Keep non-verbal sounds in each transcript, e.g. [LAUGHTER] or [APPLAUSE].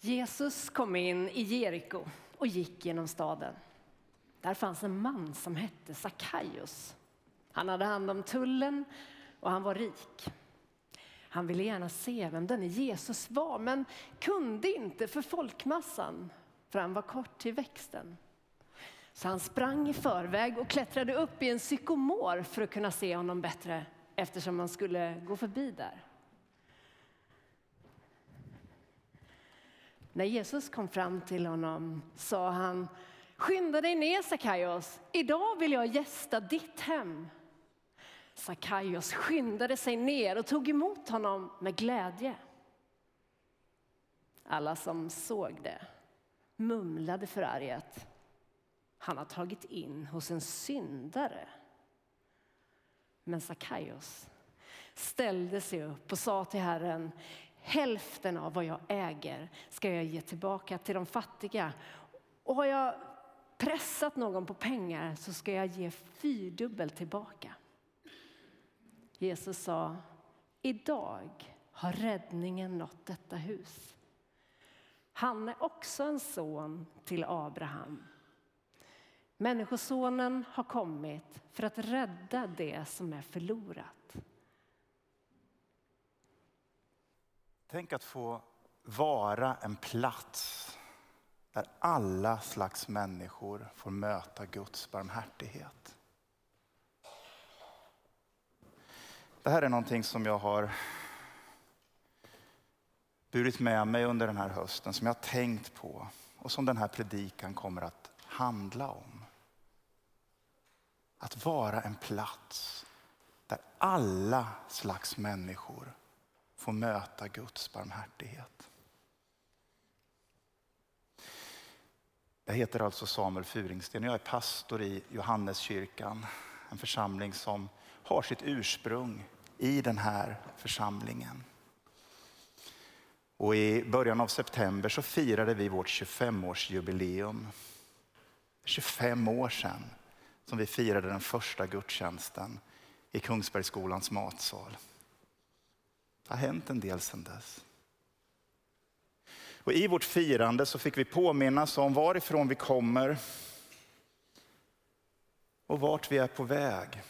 Jesus kom in i Jeriko och gick genom staden. Där fanns en man som hette Sackaios. Han hade hand om tullen och han var rik. Han ville gärna se vem denne Jesus var, men kunde inte för folkmassan, för han var kort till växten. Så han sprang i förväg och klättrade upp i en sykomor för att kunna se honom bättre, eftersom han skulle gå förbi där. När Jesus kom fram till honom sa han, skynda dig ner Sackaios, idag vill jag gästa ditt hem. Sackaios skyndade sig ner och tog emot honom med glädje. Alla som såg det mumlade förargat. Han har tagit in hos en syndare. Men Sackaios ställde sig upp och sa till Herren, hälften av vad jag äger ska jag ge tillbaka till de fattiga. Och har jag pressat någon på pengar så ska jag ge fyrdubbelt tillbaka. Jesus sa, idag har räddningen nått detta hus. Han är också en son till Abraham. Människosonen har kommit för att rädda det som är förlorat. Tänk att få vara en plats där alla slags människor får möta Guds barmhärtighet. Det här är någonting som jag har burit med mig under den här hösten, som jag har tänkt på och som den här predikan kommer att handla om. Att vara en plats där alla slags människor får möta Guds barmhärtighet. Jag heter alltså Samuel Furingsten och jag är pastor i Johanneskyrkan, en församling som har sitt ursprung i den här församlingen. Och I början av september så firade vi vårt 25-årsjubileum. 25 år sedan som vi firade den första gudstjänsten i Kungsbergsskolans matsal. Det har hänt en del sedan dess. Och I vårt firande så fick vi påminnas om varifrån vi kommer och vart vi är på väg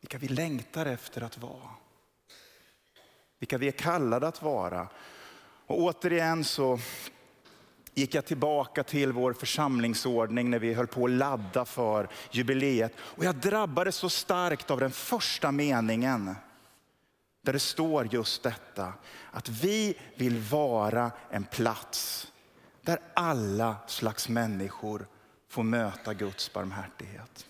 vilka vi längtar efter att vara. Vilka vi är kallade att vara. Och återigen så gick jag tillbaka till vår församlingsordning när vi höll på att ladda för jubileet. Och jag drabbades så starkt av den första meningen. Där det står just detta, att vi vill vara en plats där alla slags människor får möta Guds barmhärtighet.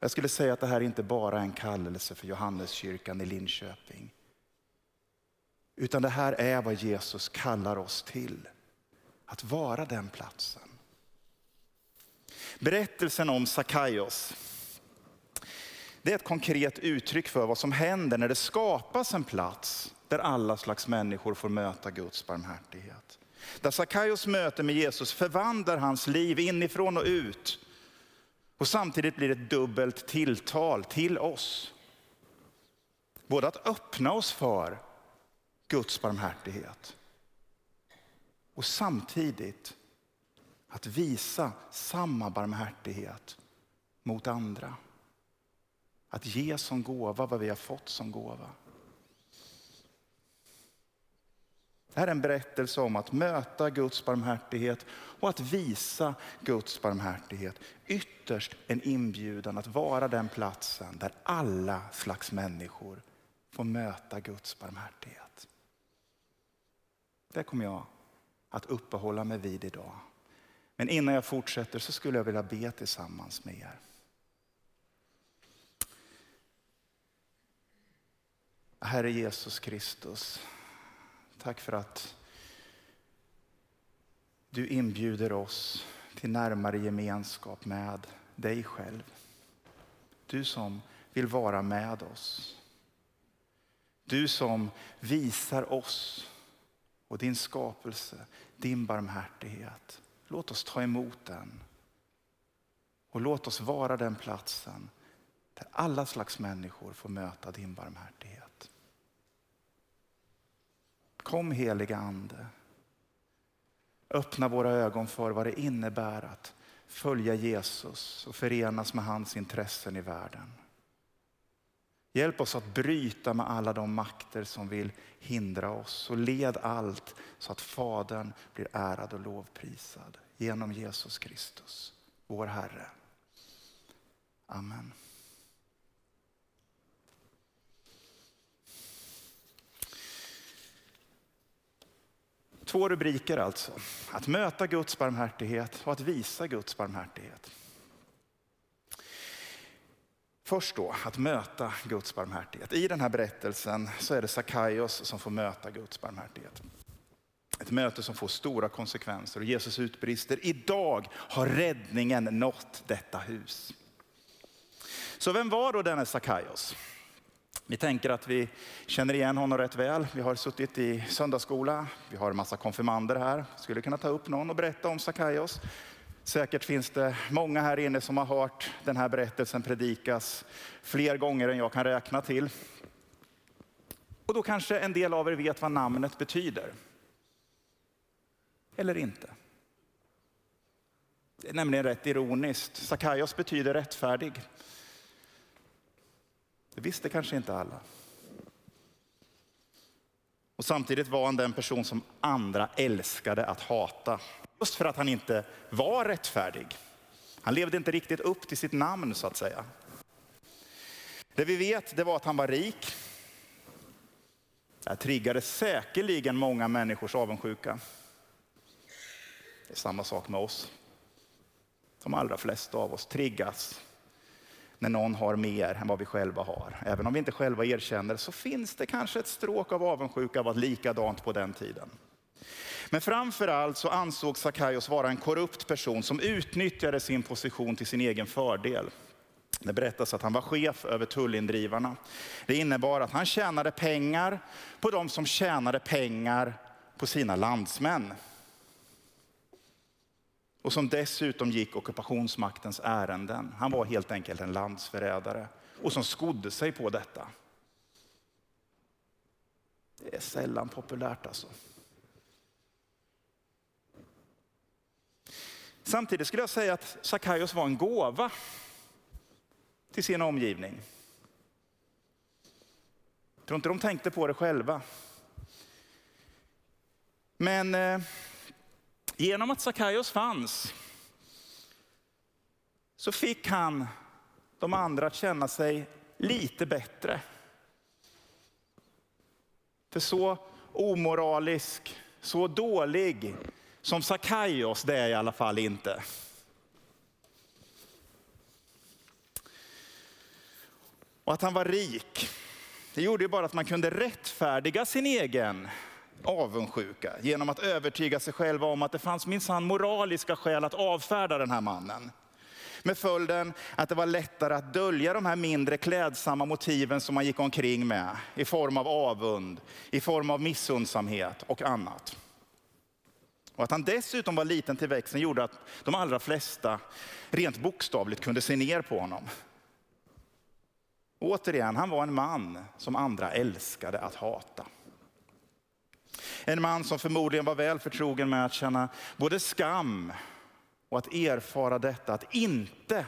Jag skulle säga att det här inte bara är en kallelse för Johanneskyrkan i Linköping. Utan det här är vad Jesus kallar oss till. Att vara den platsen. Berättelsen om Sakaios. Det är ett konkret uttryck för vad som händer när det skapas en plats där alla slags människor får möta Guds barmhärtighet. Där Sakaios möte med Jesus förvandlar hans liv inifrån och ut och samtidigt blir det ett dubbelt tilltal till oss. Både att öppna oss för Guds barmhärtighet och samtidigt att visa samma barmhärtighet mot andra. Att ge som gåva vad vi har fått som gåva. Det här är en berättelse om att möta Guds barmhärtighet och att visa Guds barmhärtighet. Ytterst en inbjudan att vara den platsen där alla slags människor får möta Guds barmhärtighet. Det kommer jag att uppehålla mig vid idag. Men innan jag fortsätter så skulle jag vilja be tillsammans med er. Herre Jesus Kristus, Tack för att du inbjuder oss till närmare gemenskap med dig själv. Du som vill vara med oss. Du som visar oss och din skapelse, din barmhärtighet. Låt oss ta emot den. Och låt oss vara den platsen där alla slags människor får möta din barmhärtighet. Kom heliga ande. Öppna våra ögon för vad det innebär att följa Jesus och förenas med hans intressen i världen. Hjälp oss att bryta med alla de makter som vill hindra oss och led allt så att Fadern blir ärad och lovprisad genom Jesus Kristus, vår Herre. Amen. Två rubriker alltså. Att möta Guds barmhärtighet och att visa Guds barmhärtighet. Först då, att möta Guds barmhärtighet. I den här berättelsen så är det Sakaios som får möta Guds barmhärtighet. Ett möte som får stora konsekvenser och Jesus utbrister, idag har räddningen nått detta hus. Så vem var då denne Sakaios? Vi tänker att vi känner igen honom rätt väl. Vi har suttit i söndagsskola, vi har en massa konfirmander här. Skulle kunna ta upp någon och berätta om Sakaios. Säkert finns det många här inne som har hört den här berättelsen predikas fler gånger än jag kan räkna till. Och då kanske en del av er vet vad namnet betyder. Eller inte. Det är nämligen rätt ironiskt. Sakaios betyder rättfärdig. Det visste kanske inte alla. Och samtidigt var han den person som andra älskade att hata. Just för att han inte var rättfärdig. Han levde inte riktigt upp till sitt namn så att säga. Det vi vet det var att han var rik. Det här triggade säkerligen många människors avundsjuka. Det är samma sak med oss. De allra flesta av oss triggas när någon har mer än vad vi själva har. Även om vi inte själva erkänner så finns det kanske ett stråk av avundsjuka var likadant på den tiden. Men framför allt så ansåg Sakaios vara en korrupt person som utnyttjade sin position till sin egen fördel. Det berättas att han var chef över tullindrivarna. Det innebar att han tjänade pengar på de som tjänade pengar på sina landsmän och som dessutom gick ockupationsmaktens ärenden. Han var helt enkelt en landsförrädare och som skodde sig på detta. Det är sällan populärt alltså. Samtidigt skulle jag säga att Sakaios var en gåva till sin omgivning. Jag tror inte de tänkte på det själva. Men eh, Genom att Sakaios fanns så fick han de andra att känna sig lite bättre. För så omoralisk, så dålig som Sakaios, det är i alla fall inte. Och att han var rik, det gjorde ju bara att man kunde rättfärdiga sin egen avundsjuka genom att övertyga sig själva om att det fanns minsann moraliska skäl att avfärda den här mannen. Med följden att det var lättare att dölja de här mindre klädsamma motiven som man gick omkring med i form av avund, i form av missundsamhet och annat. Och att han dessutom var liten till växten gjorde att de allra flesta rent bokstavligt kunde se ner på honom. Återigen, han var en man som andra älskade att hata. En man som förmodligen var väl förtrogen med att känna både skam och att erfara detta, att inte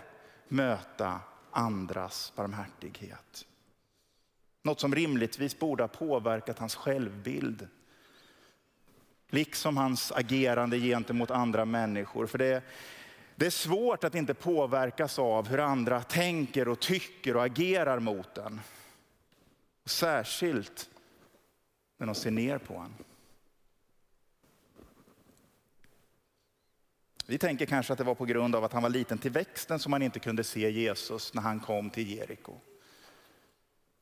möta andras barmhärtighet. Något som rimligtvis borde ha påverkat hans självbild. Liksom hans agerande gentemot andra människor. För det, det är svårt att inte påverkas av hur andra tänker och tycker och agerar mot en. Särskilt när de ser ner på honom. Vi tänker kanske att det var på grund av att han var liten till växten som man inte kunde se Jesus när han kom till Jeriko.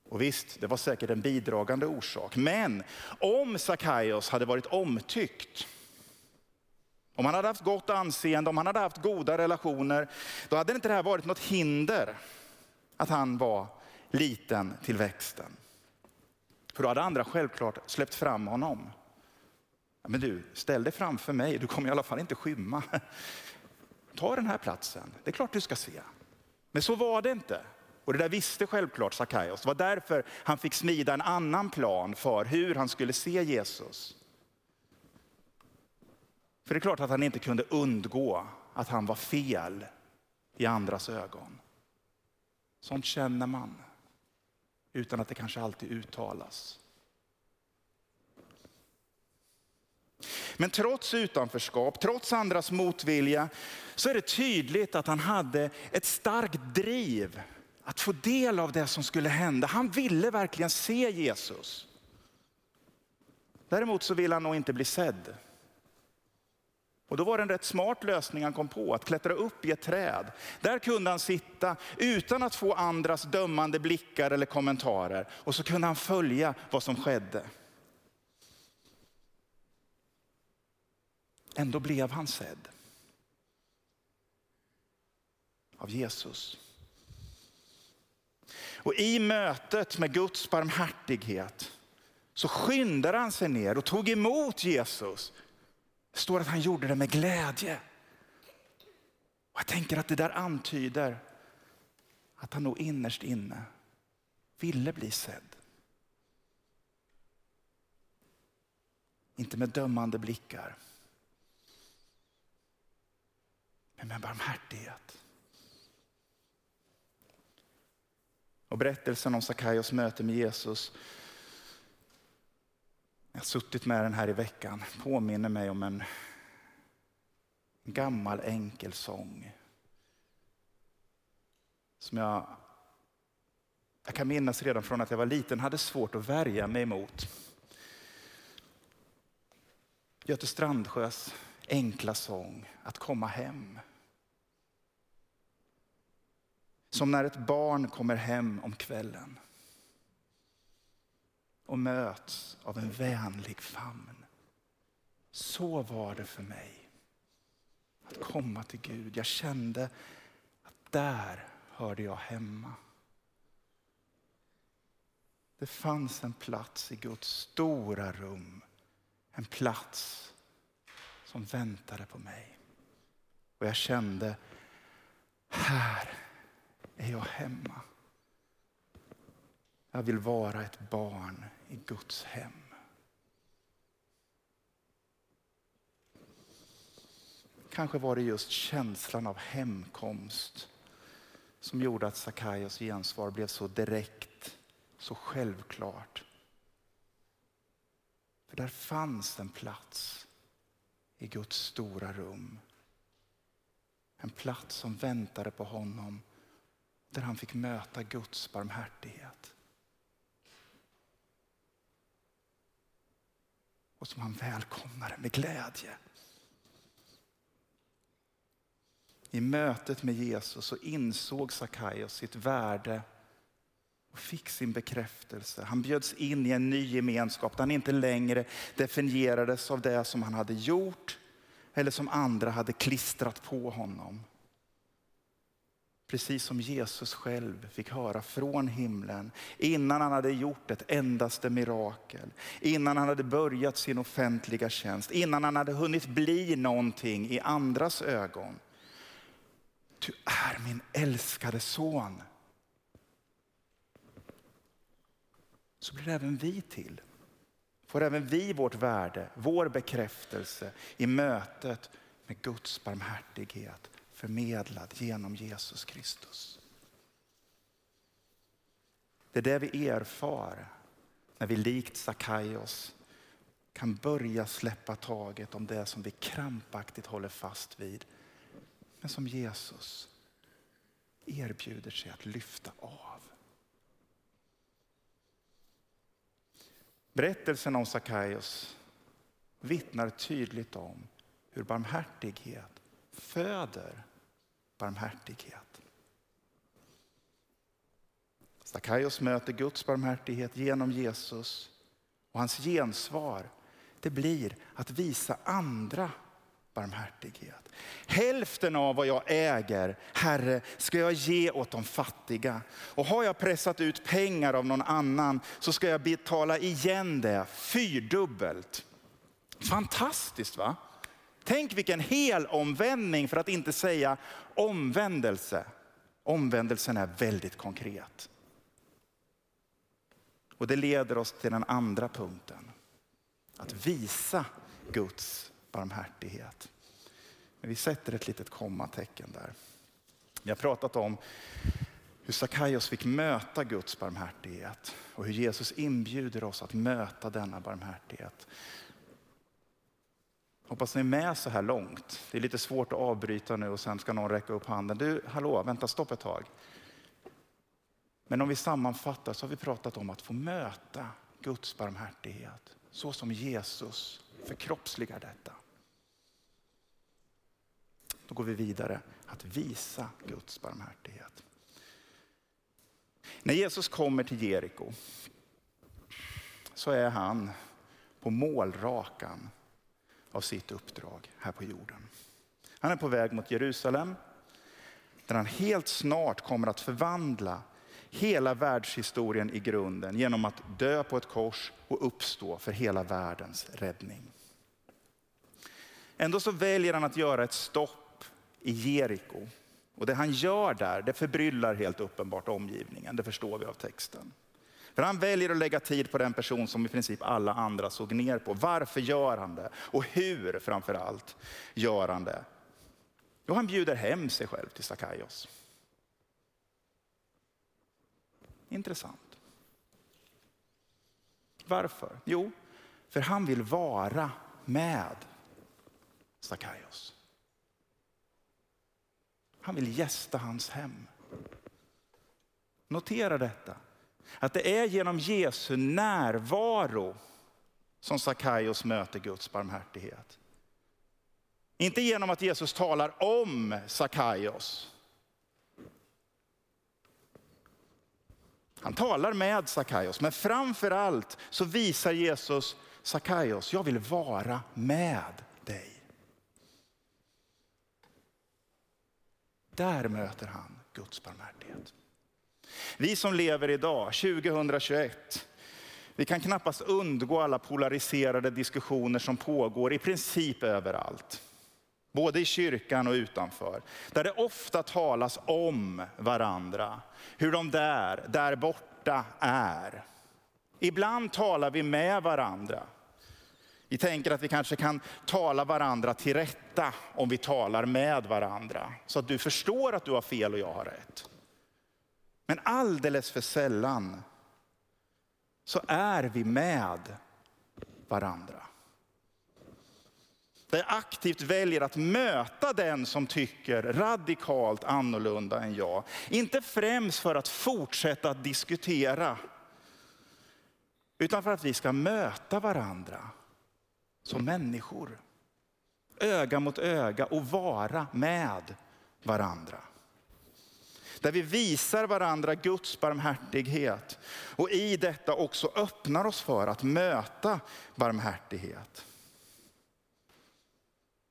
Och visst, det var säkert en bidragande orsak. Men om Sakaios hade varit omtyckt, om han hade haft gott anseende, om han hade haft goda relationer, då hade inte det här varit något hinder att han var liten till växten. För då hade andra självklart släppt fram honom. Men du, ställ dig framför mig, du kommer i alla fall inte skymma. [LAUGHS] Ta den här platsen, det är klart du ska se. Men så var det inte. Och det där visste självklart Sackaios. Det var därför han fick smida en annan plan för hur han skulle se Jesus. För det är klart att han inte kunde undgå att han var fel i andras ögon. Sånt känner man utan att det kanske alltid uttalas. Men trots utanförskap, trots andras motvilja, så är det tydligt att han hade ett starkt driv att få del av det som skulle hända. Han ville verkligen se Jesus. Däremot så ville han nog inte bli sedd. Och då var det en rätt smart lösning han kom på, att klättra upp i ett träd. Där kunde han sitta utan att få andras dömande blickar eller kommentarer. Och så kunde han följa vad som skedde. Ändå blev han sedd av Jesus. Och i mötet med Guds barmhärtighet så skyndade han sig ner och tog emot Jesus. Det står att han gjorde det med glädje. Och jag tänker att det där antyder att han nog innerst inne ville bli sedd. Inte med dömande blickar, men med barmhärtighet. Och berättelsen om Sakaios möte med Jesus, jag har suttit med den här i veckan, påminner mig om en gammal enkel sång. Som jag, jag kan minnas redan från att jag var liten hade svårt att värja mig emot. Göte Strandsjös enkla sång, Att komma hem. Som när ett barn kommer hem om kvällen och möts av en vänlig famn. Så var det för mig att komma till Gud. Jag kände att där hörde jag hemma. Det fanns en plats i Guds stora rum. En plats som väntade på mig. Och jag kände, här är jag hemma. Jag vill vara ett barn i Guds hem. Kanske var det just känslan av hemkomst som gjorde att Sakaios gensvar blev så direkt, så självklart. För där fanns en plats i Guds stora rum. En plats som väntade på honom där han fick möta Guds barmhärtighet. Och som han välkomnar med glädje. I mötet med Jesus så insåg Sackaios sitt värde och fick sin bekräftelse. Han bjöds in i en ny gemenskap där han inte längre definierades av det som han hade gjort eller som andra hade klistrat på honom. Precis som Jesus själv fick höra från himlen innan han hade gjort ett endaste mirakel. Innan han hade börjat sin offentliga tjänst. Innan han hade hunnit bli någonting i andras ögon. Du är min älskade son. Så blir även vi till. Får även vi vårt värde, vår bekräftelse i mötet med Guds barmhärtighet förmedlad genom Jesus Kristus. Det är det vi erfar när vi likt Sakaios kan börja släppa taget om det som vi krampaktigt håller fast vid. Men som Jesus erbjuder sig att lyfta av. Berättelsen om Sakaios vittnar tydligt om hur barmhärtighet föder barmhärtighet. Sackaios möter Guds barmhärtighet genom Jesus och hans gensvar det blir att visa andra barmhärtighet. Hälften av vad jag äger, Herre, ska jag ge åt de fattiga. Och har jag pressat ut pengar av någon annan så ska jag betala igen det fyrdubbelt. Fantastiskt va? Tänk vilken hel omvändning för att inte säga omvändelse. Omvändelsen är väldigt konkret. Och det leder oss till den andra punkten. Att visa Guds barmhärtighet. Men vi sätter ett litet kommatecken där. Vi har pratat om hur Sackaios fick möta Guds barmhärtighet och hur Jesus inbjuder oss att möta denna barmhärtighet. Hoppas ni är med så här långt. Det är lite svårt att avbryta nu och sen ska någon räcka upp handen. Du, hallå, vänta, stopp ett tag. Men om vi sammanfattar så har vi pratat om att få möta Guds barmhärtighet så som Jesus förkroppsligar detta. Då går vi vidare att visa Guds barmhärtighet. När Jesus kommer till Jeriko så är han på målrakan av sitt uppdrag här på jorden. Han är på väg mot Jerusalem där han helt snart kommer att förvandla hela världshistorien i grunden genom att dö på ett kors och uppstå för hela världens räddning. Ändå så väljer han att göra ett stopp i Jeriko. Och det han gör där, det förbryllar helt uppenbart omgivningen, det förstår vi av texten. För han väljer att lägga tid på den person som i princip alla andra såg ner på. Varför gör han det? Och hur framför allt gör han det? Jo, han bjuder hem sig själv till Sakaios. Intressant. Varför? Jo, för han vill vara med Sakaios. Han vill gästa hans hem. Notera detta. Att det är genom Jesu närvaro som Sakaios möter Guds barmhärtighet. Inte genom att Jesus talar om Sakaios. Han talar med Sakaios, men framför allt så visar Jesus Sakaios, jag vill vara med dig. Där möter han Guds barmhärtighet. Vi som lever idag, 2021, vi kan knappast undgå alla polariserade diskussioner som pågår i princip överallt. Både i kyrkan och utanför. Där det ofta talas om varandra. Hur de där, där borta är. Ibland talar vi med varandra. Vi tänker att vi kanske kan tala varandra till rätta om vi talar med varandra. Så att du förstår att du har fel och jag har rätt. Men alldeles för sällan så är vi med varandra. Där jag aktivt väljer att möta den som tycker radikalt annorlunda än jag. Inte främst för att fortsätta att diskutera, utan för att vi ska möta varandra som människor. Öga mot öga och vara med varandra. Där vi visar varandra Guds barmhärtighet och i detta också öppnar oss för att möta barmhärtighet.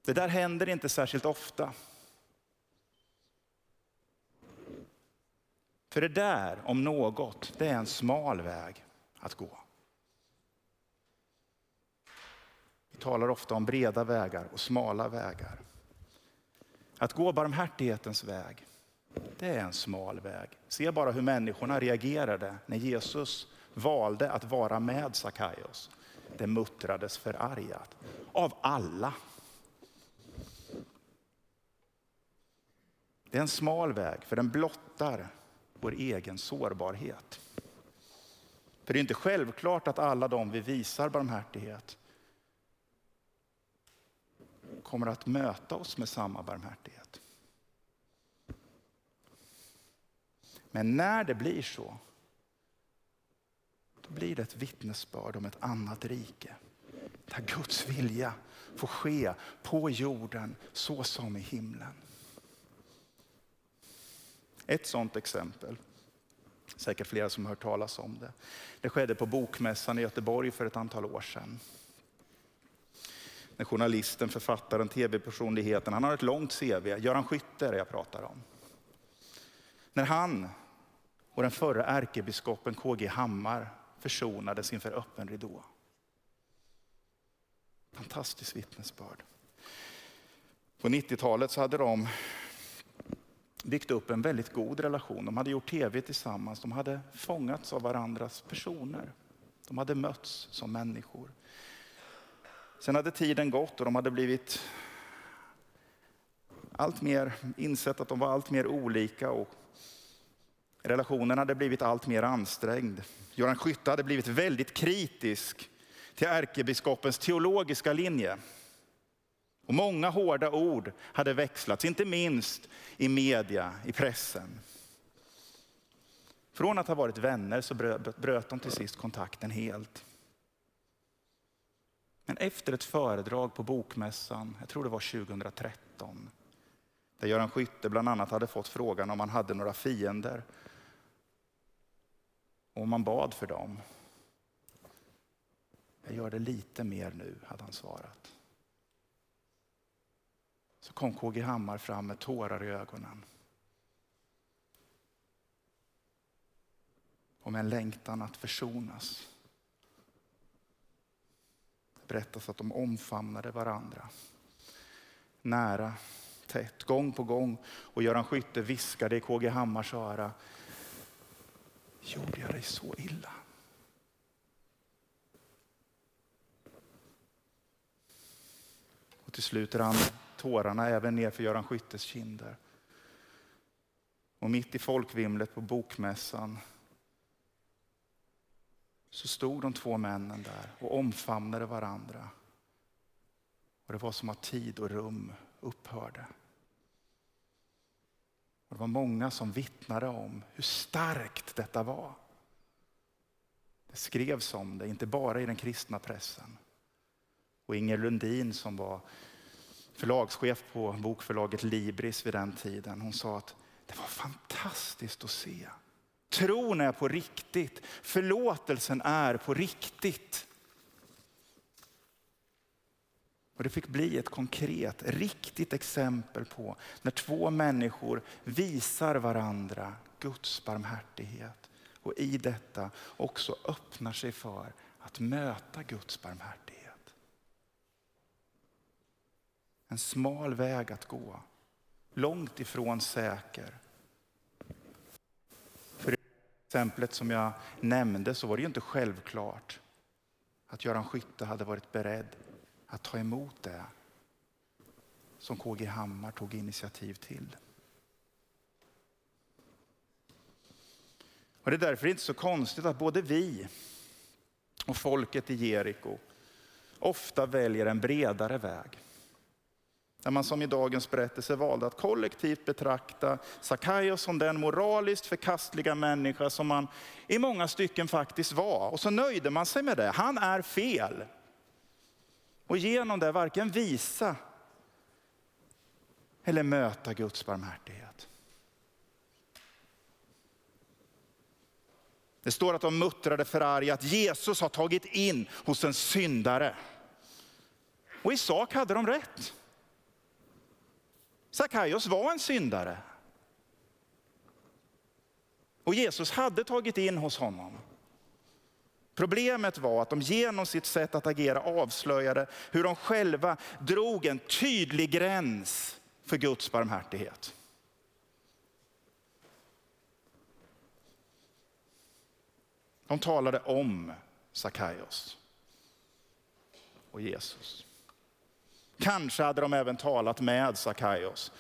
Det där händer inte särskilt ofta. För det där, om något, det är en smal väg att gå. Vi talar ofta om breda vägar och smala vägar. Att gå barmhärtighetens väg, det är en smal väg. Se bara hur människorna reagerade när Jesus valde att vara med Sackaios. Det muttrades förargat av alla. Det är en smal väg för den blottar vår egen sårbarhet. För det är inte självklart att alla de vi visar barmhärtighet kommer att möta oss med samma barmhärtighet. Men när det blir så, då blir det ett vittnesbörd om ett annat rike. Där Guds vilja får ske på jorden så som i himlen. Ett sådant exempel, säkert flera som har hört talas om det. Det skedde på Bokmässan i Göteborg för ett antal år sedan. När journalisten, författaren, tv-personligheten, han har ett långt CV, Göran Skytte jag pratar om. När han och den förre ärkebiskopen KG Hammar försonades inför öppen ridå. Fantastiskt vittnesbörd. På 90-talet så hade de byggt upp en väldigt god relation. De hade gjort tv tillsammans, de hade fångats av varandras personer. De hade mötts som människor. Sen hade tiden gått och de hade blivit allt mer insett att de var allt mer olika och relationen hade blivit allt mer ansträngd. Göran Skytte hade blivit väldigt kritisk till ärkebiskopens teologiska linje. Och många hårda ord hade växlats, inte minst i media, i pressen. Från att ha varit vänner så bröt de till sist kontakten helt. Men efter ett föredrag på Bokmässan, jag tror det var 2013, där Göran Skytte bland annat hade fått frågan om han hade några fiender och om man bad för dem. Jag gör det lite mer nu, hade han svarat. Så kom KG Hammar fram med tårar i ögonen. Och med en längtan att försonas. Det berättas att de omfamnade varandra. Nära, tätt, gång på gång. Och Göran Skytte viskade i KG Hammars öra. Gjorde jag dig så illa? Och till slut rann tårarna även ner för Göran Skyttes kinder. Och mitt i folkvimlet på bokmässan så stod de två männen där och omfamnade varandra. Och det var som att tid och rum upphörde. Och det var många som vittnade om hur starkt detta var. Det skrevs om det, inte bara i den kristna pressen. Och Inger Lundin som var förlagschef på bokförlaget Libris vid den tiden. Hon sa att det var fantastiskt att se. Tron är på riktigt. Förlåtelsen är på riktigt. Och Det fick bli ett konkret, riktigt exempel på när två människor visar varandra Guds barmhärtighet och i detta också öppnar sig för att möta Guds barmhärtighet. En smal väg att gå, långt ifrån säker. För i exemplet som jag nämnde så var det ju inte självklart att Göran Skytte hade varit beredd att ta emot det som KG Hammar tog initiativ till. Och Det är därför inte så konstigt att både vi och folket i Jeriko ofta väljer en bredare väg. Där man som i dagens berättelse valde att kollektivt betrakta Sackaios som den moraliskt förkastliga människa som man i många stycken faktiskt var. Och så nöjde man sig med det. Han är fel. Och genom det varken visa eller möta Guds barmhärtighet. Det står att de muttrade förargat. att Jesus har tagit in hos en syndare. Och i sak hade de rätt. Sackaios var en syndare. Och Jesus hade tagit in hos honom. Problemet var att de genom sitt sätt att agera avslöjade hur de själva drog en tydlig gräns för Guds barmhärtighet. De talade om Sackaios och Jesus. Kanske hade de även talat med Sackaios.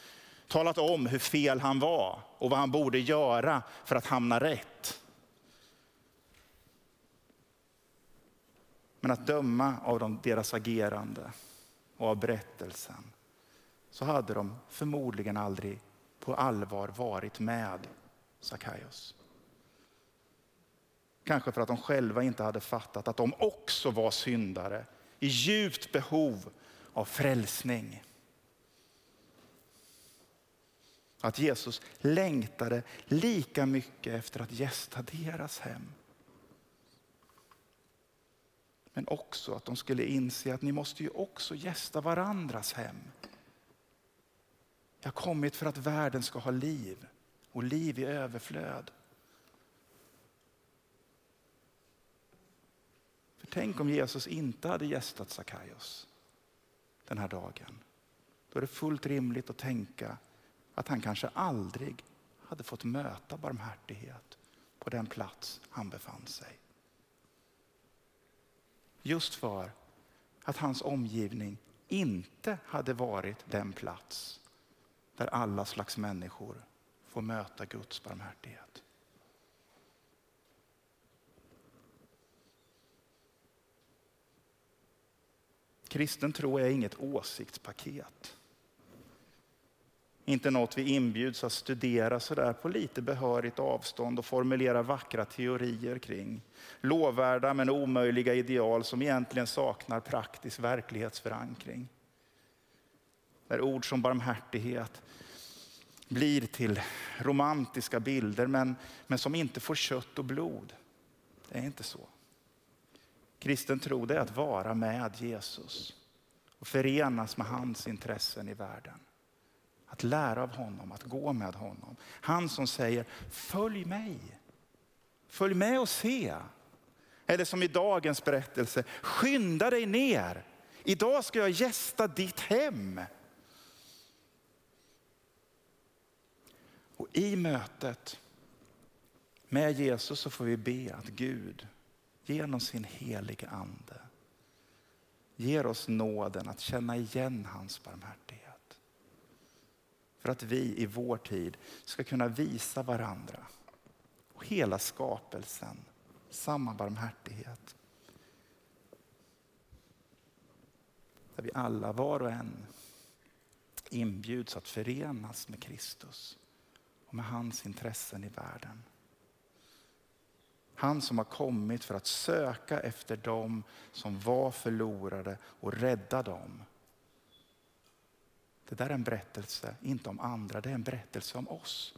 Talat om hur fel han var och vad han borde göra för att hamna rätt. Men att döma av deras agerande och av berättelsen så hade de förmodligen aldrig på allvar varit med Sackaios. Kanske för att de själva inte hade fattat att de också var syndare i djupt behov av frälsning. Att Jesus längtade lika mycket efter att gästa deras hem. Men också att de skulle inse att ni måste ju också gästa varandras hem. Jag har kommit för att världen ska ha liv och liv i överflöd. För tänk om Jesus inte hade gästat Sackaios den här dagen. Då är det fullt rimligt att tänka att han kanske aldrig hade fått möta barmhärtighet på den plats han befann sig. Just för att hans omgivning inte hade varit den plats där alla slags människor får möta Guds barmhärtighet. Kristen tro är inget åsiktspaket. Inte något vi inbjuds att studera sådär på lite behörigt avstånd och formulera vackra teorier kring. Lovvärda men omöjliga ideal som egentligen saknar praktisk verklighetsförankring. Där ord som barmhärtighet blir till romantiska bilder men, men som inte får kött och blod. Det är inte så. Kristen tro är att vara med Jesus och förenas med hans intressen i världen. Att lära av honom, att gå med honom. Han som säger följ mig. Följ med och se. Eller som i dagens berättelse, skynda dig ner. Idag ska jag gästa ditt hem. Och i mötet med Jesus så får vi be att Gud genom sin heliga ande ger oss nåden att känna igen hans barmhärtighet. För att vi i vår tid ska kunna visa varandra och hela skapelsen samma barmhärtighet. Där vi alla, var och en, inbjuds att förenas med Kristus och med hans intressen i världen. Han som har kommit för att söka efter dem som var förlorade och rädda dem. Det där är en berättelse, inte om andra, det är en berättelse om oss.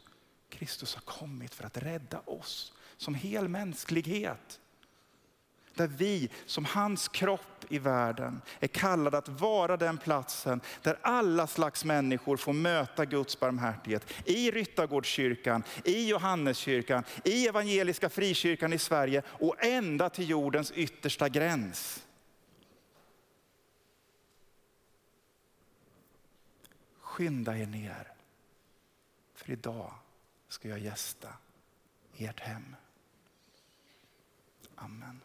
Kristus har kommit för att rädda oss som hel mänsklighet. Där vi som hans kropp i världen är kallade att vara den platsen där alla slags människor får möta Guds barmhärtighet. I Ryttargårdskyrkan, i Johanneskyrkan, i Evangeliska Frikyrkan i Sverige och ända till jordens yttersta gräns. Skynda er ner, för idag ska jag gästa ert hem. Amen.